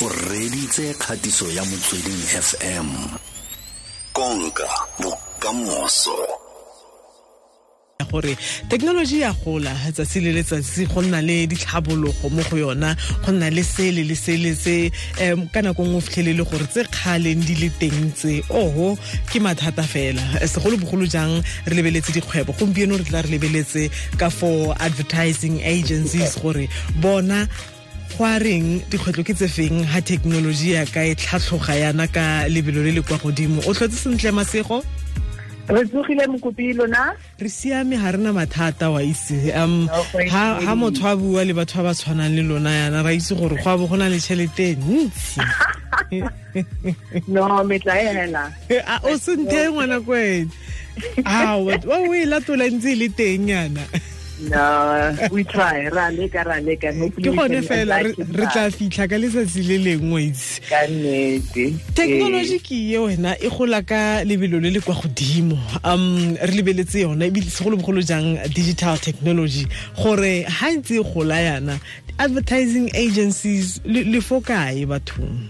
o reditse kgatiso ya motsweding fm konka bokamoso. Gore thekenoloji ya gola tsatsi le letsatsi go nna le ditlhabologo mo go yona go nna le sele le sele se um ka nako nngwe fitlhelele gore tse kgaleng di le teng tse. Oho ke mathata fela. Segolobogolo jang re lebeletse dikgwebo? Gompieno re tla re lebeletse ka for advertising agencies gore bona go a reng dikgwetlho ke tse feng ha thekenoloji ya ka e tlhatlhoga yana ka lebelo le le kwa godimo? O tlhotse sentle masego? Re tsogile mokopi lona? Re siame ga rena mathata wa itse. Um ha motho a bua le batho ba ba tshwanang le lona yana ra itse gore go a bo go na le tšhelete e ntsi. No metla e hela. O senthe ngwana kwene a o e latola ntse e le teng yana no we try. Ra leka ra leka. Ke gone fela re tla fitlha ka letsatsi le lengwe itse. Ka nnete technology ke ye wena e gola ka lebelo le le kwa godimo. Um re lebeletse yona ebile segolobogolo jang digital technology. Gore ha ntse e gola yana advertising agencies le fo kae bathong?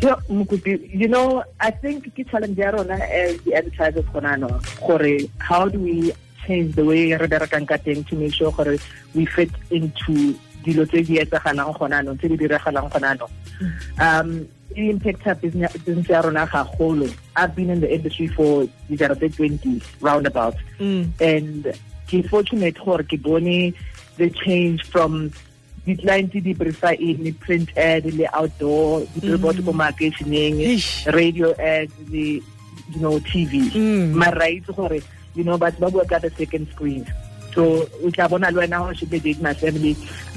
Yo, Mukupi, you know, I think ke challenge ya rona as the advertisers gona no, gore how do we change the way re berekang ka teng to make sure gore we fit into dilo tse di etsagalang gona tse di diragalang gona um e impacta business ya rona gagolo. I've been in the industry for dijara tse 20 roundabout. Mm. and ke fortunate gore ke bone the change from di-client di prefer in print ad le outdoor di-billboard ko makeisheneng radio ads le you know tv Mm. mara itse gore you know batho ba bua ka the second screen. So o tla bona le wena go shebe date my family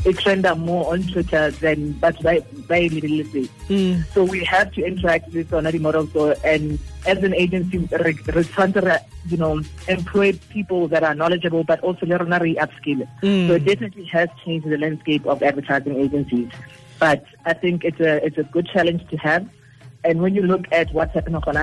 e trenda more on twitter than batho ba ba e lebeletseng Mm. so we have to interact with tsona di-models so and as an agency re re tshwanetse re you know employ people that are knowledgeable but also le rona re upskill Mm. so it definitely has changed the landscape of advertising agencies. But i think it's a it's a good challenge to have and when you look at what's happening on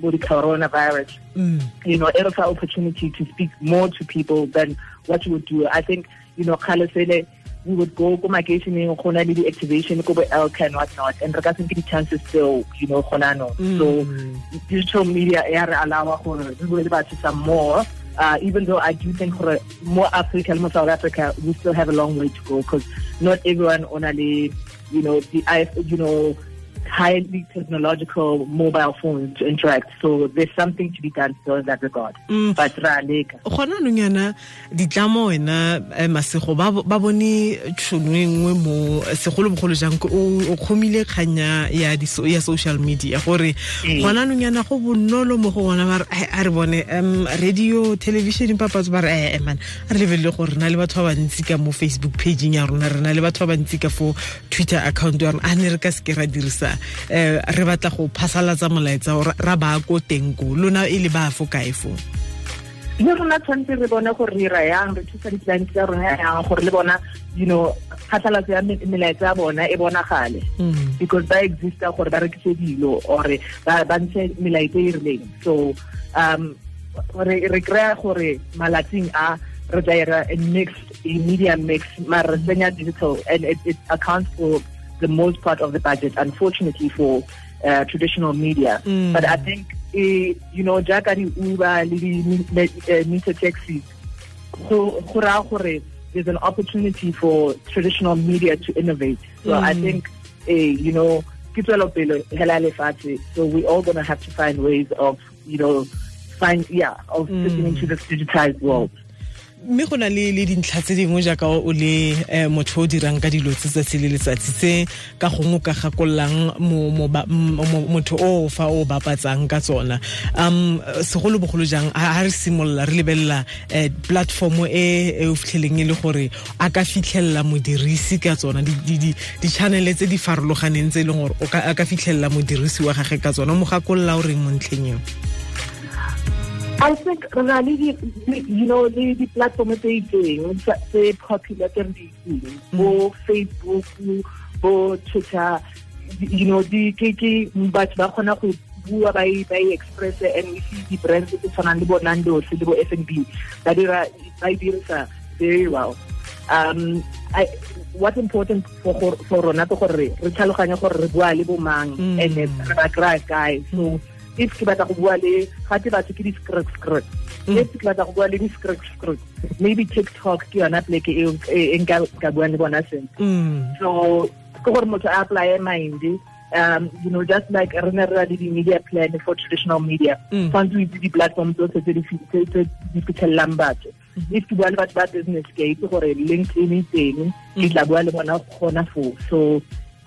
with the coronavirus, Mm. you know, it offers opportunity to speak more to people than what you would do. I think, you know, Kale Sele, we would go go migration in Khona the activation, go elk and whatnot, and regarding the chances still, you know, Khonano. So digital media air allow we will about some more. Uh, even though I do think for more Africa, more South Africa, we still have a long way to go because not everyone only, you know, the you know, highly technological mobile phones to interact. So there's something to be done still in that regard. Mm. But ra leka. gona anong yana ditlamo wena eh, masego ba bo- ba bone tšhono nngwe mo segolobogolo jang ko- o ya di- ya social media gore Mm. gona anong yana go bonolo mo go bona ba a re bone um radio television papatso ba re ee man a re lebelele gore re na le batho ba bantsi ka mo facebook pageng ya rona re na le batho ba bantsi ka fo twitter account ya rona a ne re ka seke ra dirisa um re batla go phasalatsa molaetsa ra ko teng ko. Lona e le ba fo kae fo? Le rona tshwanetse re bone gore re ira yang re thusa tsa rona yang gore le bona you know phatlhalatso ya melaetsa ya bona e bonagale. Mm. because ba exista gore ba rekise dilo or ba ntshe melaetsa e rileng. So um re re kry-a gore malatsing a re tla ira a mixed a media mix mara re tsenya digital and it, it accounts for the most part of the budget unfortunately for uh, traditional media. Mm. but i think eh, you know jaaka di-uber le di-meter taxis go raya gore there's an opportunity for traditional media to innovate. So i Mm. think eh, you know ke tswelopele hela lefatshe. So we're all going to have to find ways of you know find yeah of fitting into this digitized world mme go na le dintlha tse dingwe jaaka o le um motho o dirang ka dilo tse tsatsi le letsatsi tse ka gongwe ka gakololang motho o fa o bapatsang ka tsona. Um segolobogolo jang ha re simolola re lebelela um platform e e o fitlheleng e le gore a ka fitlhelela modirisi ka tsona di- di- di- di-channele tse di farologaneng tse e leng gore a ka fitlhelela modirisi wa gage ka tsona. Mo gakolola o reng mo ntlheng eo I think di di- you know le di platform tse itseng tse- popular tse re itseng bo Facebook bo Twitter you know di ke ke batho ba kgona go bua ba ba express and we see di brands tse tshwanang le bo Nando's le bo F&B ba dira ba dirisa very well. Um I what's important for for rona ke gore re tlhaloganye gore re bua le bomang Mm. and re ba kry so if ke batla go bua le gate batho ke di-script script Mm. if ke batla go bua le di-script script maybe tiktok ke yona pleke e nka ka buang le bona sentle Mm. so ke gore motho a apply mind um you know just like re ne re le di-media plan for traditional media Mm. tshwanetse o itse di-platform tsotlhe tse di fi- tse- tse di fitlhelelang batho if ke bua le batho ba business ke a itse gore linkedin e teng ke tla bua le bona gona foo so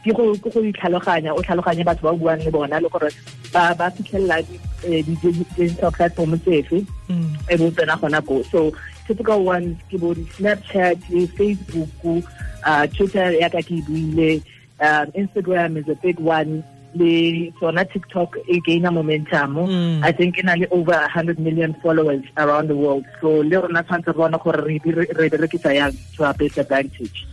ke go ke go itlhaloganya o tlhaloganye batho ba buang le bona le gore ba ba fitlhelela di- eh, di-digital platform tsefe Mm. e bo tsena gona ko so typical ones ke bo di-snapchat facebook uh, twitter ya ka ke buile um, instagram is a big one le sona tiktok e gaina momentum Mm. i think e na le over 100 million followers around the world so le rona tshwanetse re bona gore re dire- re berekisa yang to our best advantage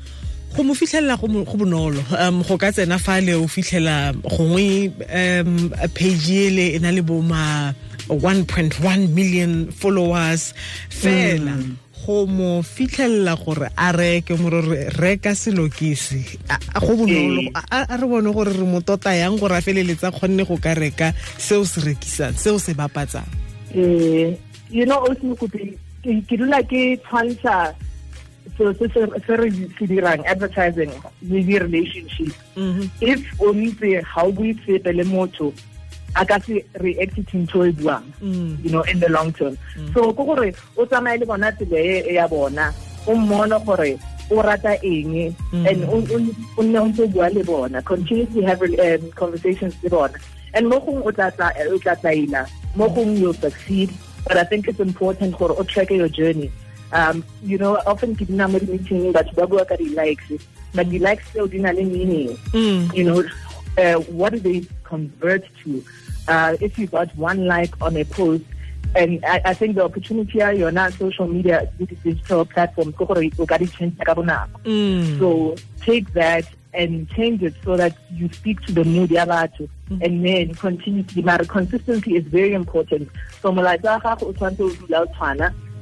go mo fitlhelela go go bonolo. Um go ka tsena fa le o fitlhela gongwe um page ele e na le bo ma 1.1 million followers. Fela go mo fitlhelela gore a reke more re reka selo ke se. Go bonolo Ee. a re bone gore re mo tota yang gore a feleletsa kgonne go ka reka seo se rekisang seo se bapatsang. Eh you know o ke dula ke tshwantsha so se se re se dirang advertising le di-relationship Mhm. if o ntse ga o bue sepe le motho a ka se react to ntho e buang Mm. you know in the long term so ke gore o tsamaye le bona tsela e ya bona o mmone gore o rata eng Mm. and o nne o ntse bua le bona continuously have um, conversations le bona and mo gongwe o tla tla- o tla tlaila mo gongwe you'll succeed but i think it's important gore o track your journey um you know often ke dina mo di-meeting batho ba bua ka di-likes but di-likes tseo di na le meaning Mm. you know, uh, what do they convert to? Uh, if you got one like on a post, and I, I think the opportunity are you're not social media, digital platforms, go gore o ka di change ka bonako. Mm. So take that and change it so that you speak to the media batho and then continue to mara consistency is very important. So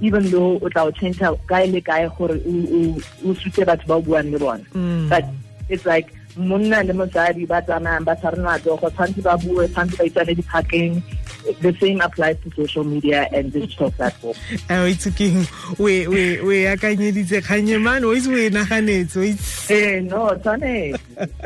molaetsa wa gago o tshwanetse o dula o tshwana even though o tla o change kae le kae gore o- sute batho ba o buang le bona Mm. but it's like monna le ba tsamayang ba matsogo tshwanetse ba bue tshwanetse ba itsane the same applies to social media and digital platforms a o itse keng o e- akanyeditse kganye mane o itse o e naganetse o itse. No tshwanetse.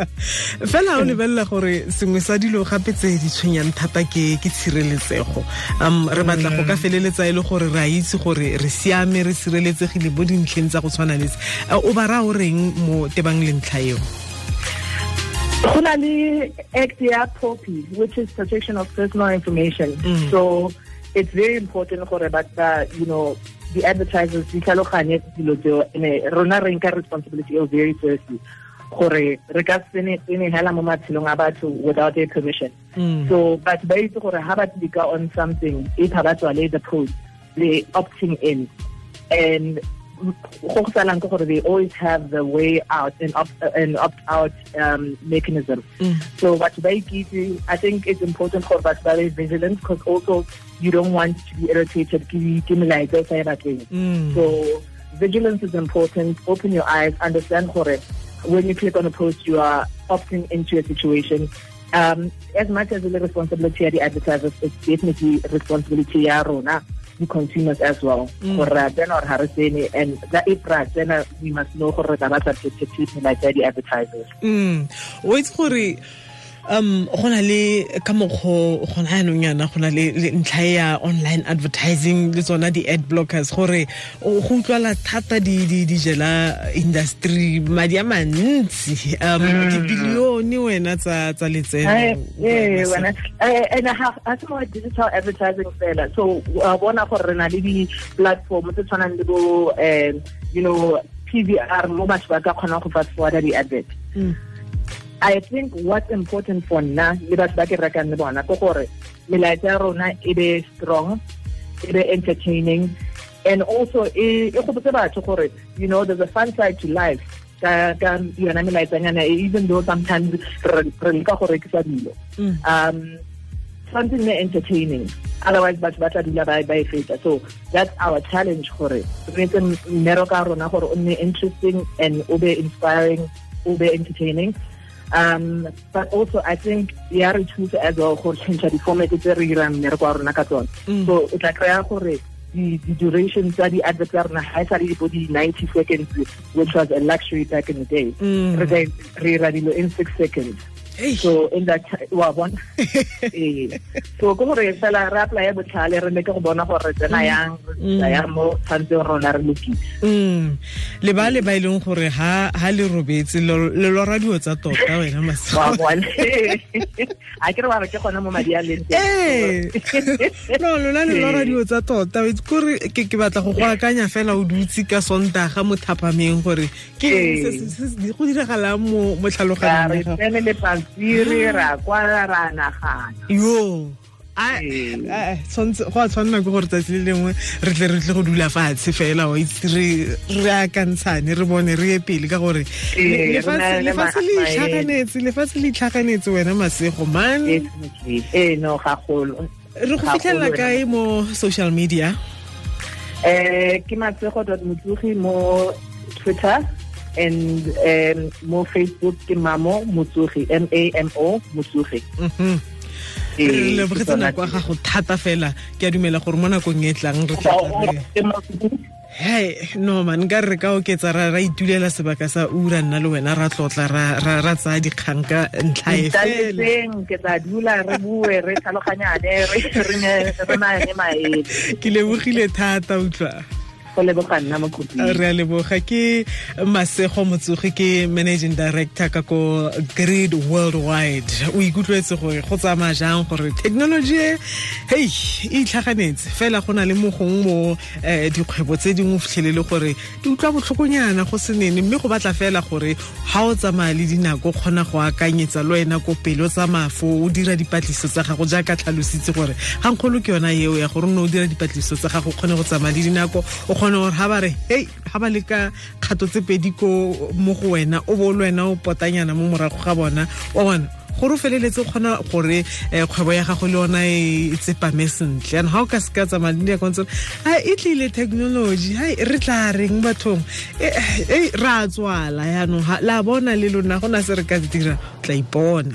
Fela o lebelela gore sengwe sa dilo gape tse di tshwenyang thata ke ke tshireletsego. Um re batla go ka feleletsa e le gore re a itse gore re siame re sireletsegile mo dintlheng tsa go tshwana le tse Uh, o ba raya o reng mo tebang le ntlha eo na act ya POPI which is protection of personal information Mm. so it's very important ba ba you know the advertisers di tlhaloganye dilo tseo ene rona re nka responsibility eo very seriously gore re ka tsene hela mo matshelong a batho without their permission Mm. so batho ba itse gore ha ba tlika on something if ha ba tswale the post they opting in and they always have the way out and opt and opt out um, mechanism Mm. so batho ba ikitse i think it's important for ba be vigilant because also you don't want to be irritated e e Mm. so vigilance is important. Open your eyes. Understand when you click on a post, you are opting into a situation. Um, as much as the responsibility of the advertisers, it's definitely responsibility rona, the consumers as well. Gore then or harasene and that if then we must know that are subjective like the advertisers. mm itse gore um go na le ka mokgwa gona yanong yana go na le ntlha ya online advertising le tsona di-ad blockers gore go utlwala thata di di di jela industry madi a mantsi um dibilione wena tsa tsa letseno. Wena and ha ha se mo digital advertising fela. So bona gore re na le di platform tse tshwanang le bo um you know PVR mo batho ba ka kgona go fast forwarda di advert Mm. I think what's important for nna le batho ba ke rekang le bona ke gore melaetsa ya rona e be strong e be entertaining and also e gopotse batho gore you know there's a fun side to life ka ka yona melaetsanyana even though sometimes re leka go rekisa dilo. Mm. um tshwanetse nne entertaining. Otherwise batho ba tla dula ba e fetsa. So that's our challenge gore re etse mmereko ka rona gore o nne interesting and o be inspiring o be entertaining um but also i think ya re thusa as well gore change di-format tse re irang mmereko wa rona ka tsone Mm. so o tla kry-a gore di-duration tsa di-advert tsa rona ga e sa le bo di-ninety seconds which was a luxury back in the day Mm. re ka- re ira dilo in six seconds. So in that wa bona. So ke gore fela re apply botlhale re leke go bona gore re tsena yang re tsena yang mo tshwanetseng rona re lokise Mm. le ba le ba e gore ha ha le robetse le lo radio tsa tota wena wa masego bona. A ke re wa re ke gona mo madi a leng ee. No lona le lo radio tsa tota. Kore ke ke batla go go akanya fela o dutse ka sontaga mo thapameng gore ke se- go mo mo ra tlhaloganyong re ya gago le ra kwala ra nagana. Yo Ee. tshwantse- go a tshwanela ke gore tsatsi le lengwe re tle re tle go dula fatshe fela re re akantshane re bone re ye pele ka gore Ee, le- lefatshe le itlhaganetse lefatshe le itlhaganetse wena masego man. Ee re go fitlhelela kae mo social media? Um ke masego dot motsogi mo twitter and um, mo facebook ke mamo motsogi m a m o motsogi Mhm. Re lebogetse nako ya gago thata fela ke a dumela gore mo nakong e e tlang re hei no man nka re ka oketsa ra ra itulela sebaka sa ura nna le wena ra tlotla ra ra ra tsaya dikgang ka ntlha e fela Ntaletseng, ke tla dula re bue re tlhaloganyane re re ne- re nane maele ke lebogile thata utlwa re a leboga ke masego motsogi ke managing director ka ko grid worldwide. O ikutlwetse gore go tsamaya jang gore technology e hei e itlhaganetse. Fela go na le mogong mo um dikgwebo tse dingwe o fitlhelele gore di utlwa botlhokonyana go se nene mme go batla fela gore ga o tsamaya le dinako kgona go akanyetsa le wena ko pele o tsamaya foo o dira dipatliso tsa gago jaaka tlhalositse gore gankgolo ke yona eo ya gore o ne o dira dipatliso tsa gago o kgone go tsamaya le dinako o gore ga ba re hei ga ba le ka kgato tse pedi ko mo go wena o bo le wena o potanyana mo morago ga bona wa bona gore o feleletse kgona gore um kgwebo ya gago le yona e tsepame sentle. Yana ga o ka se tsamaya le diakontse a e tlile technology hai re tla reng bathong? E ra tswala yaanong la bona le lona go na se re ka dira tla ipona.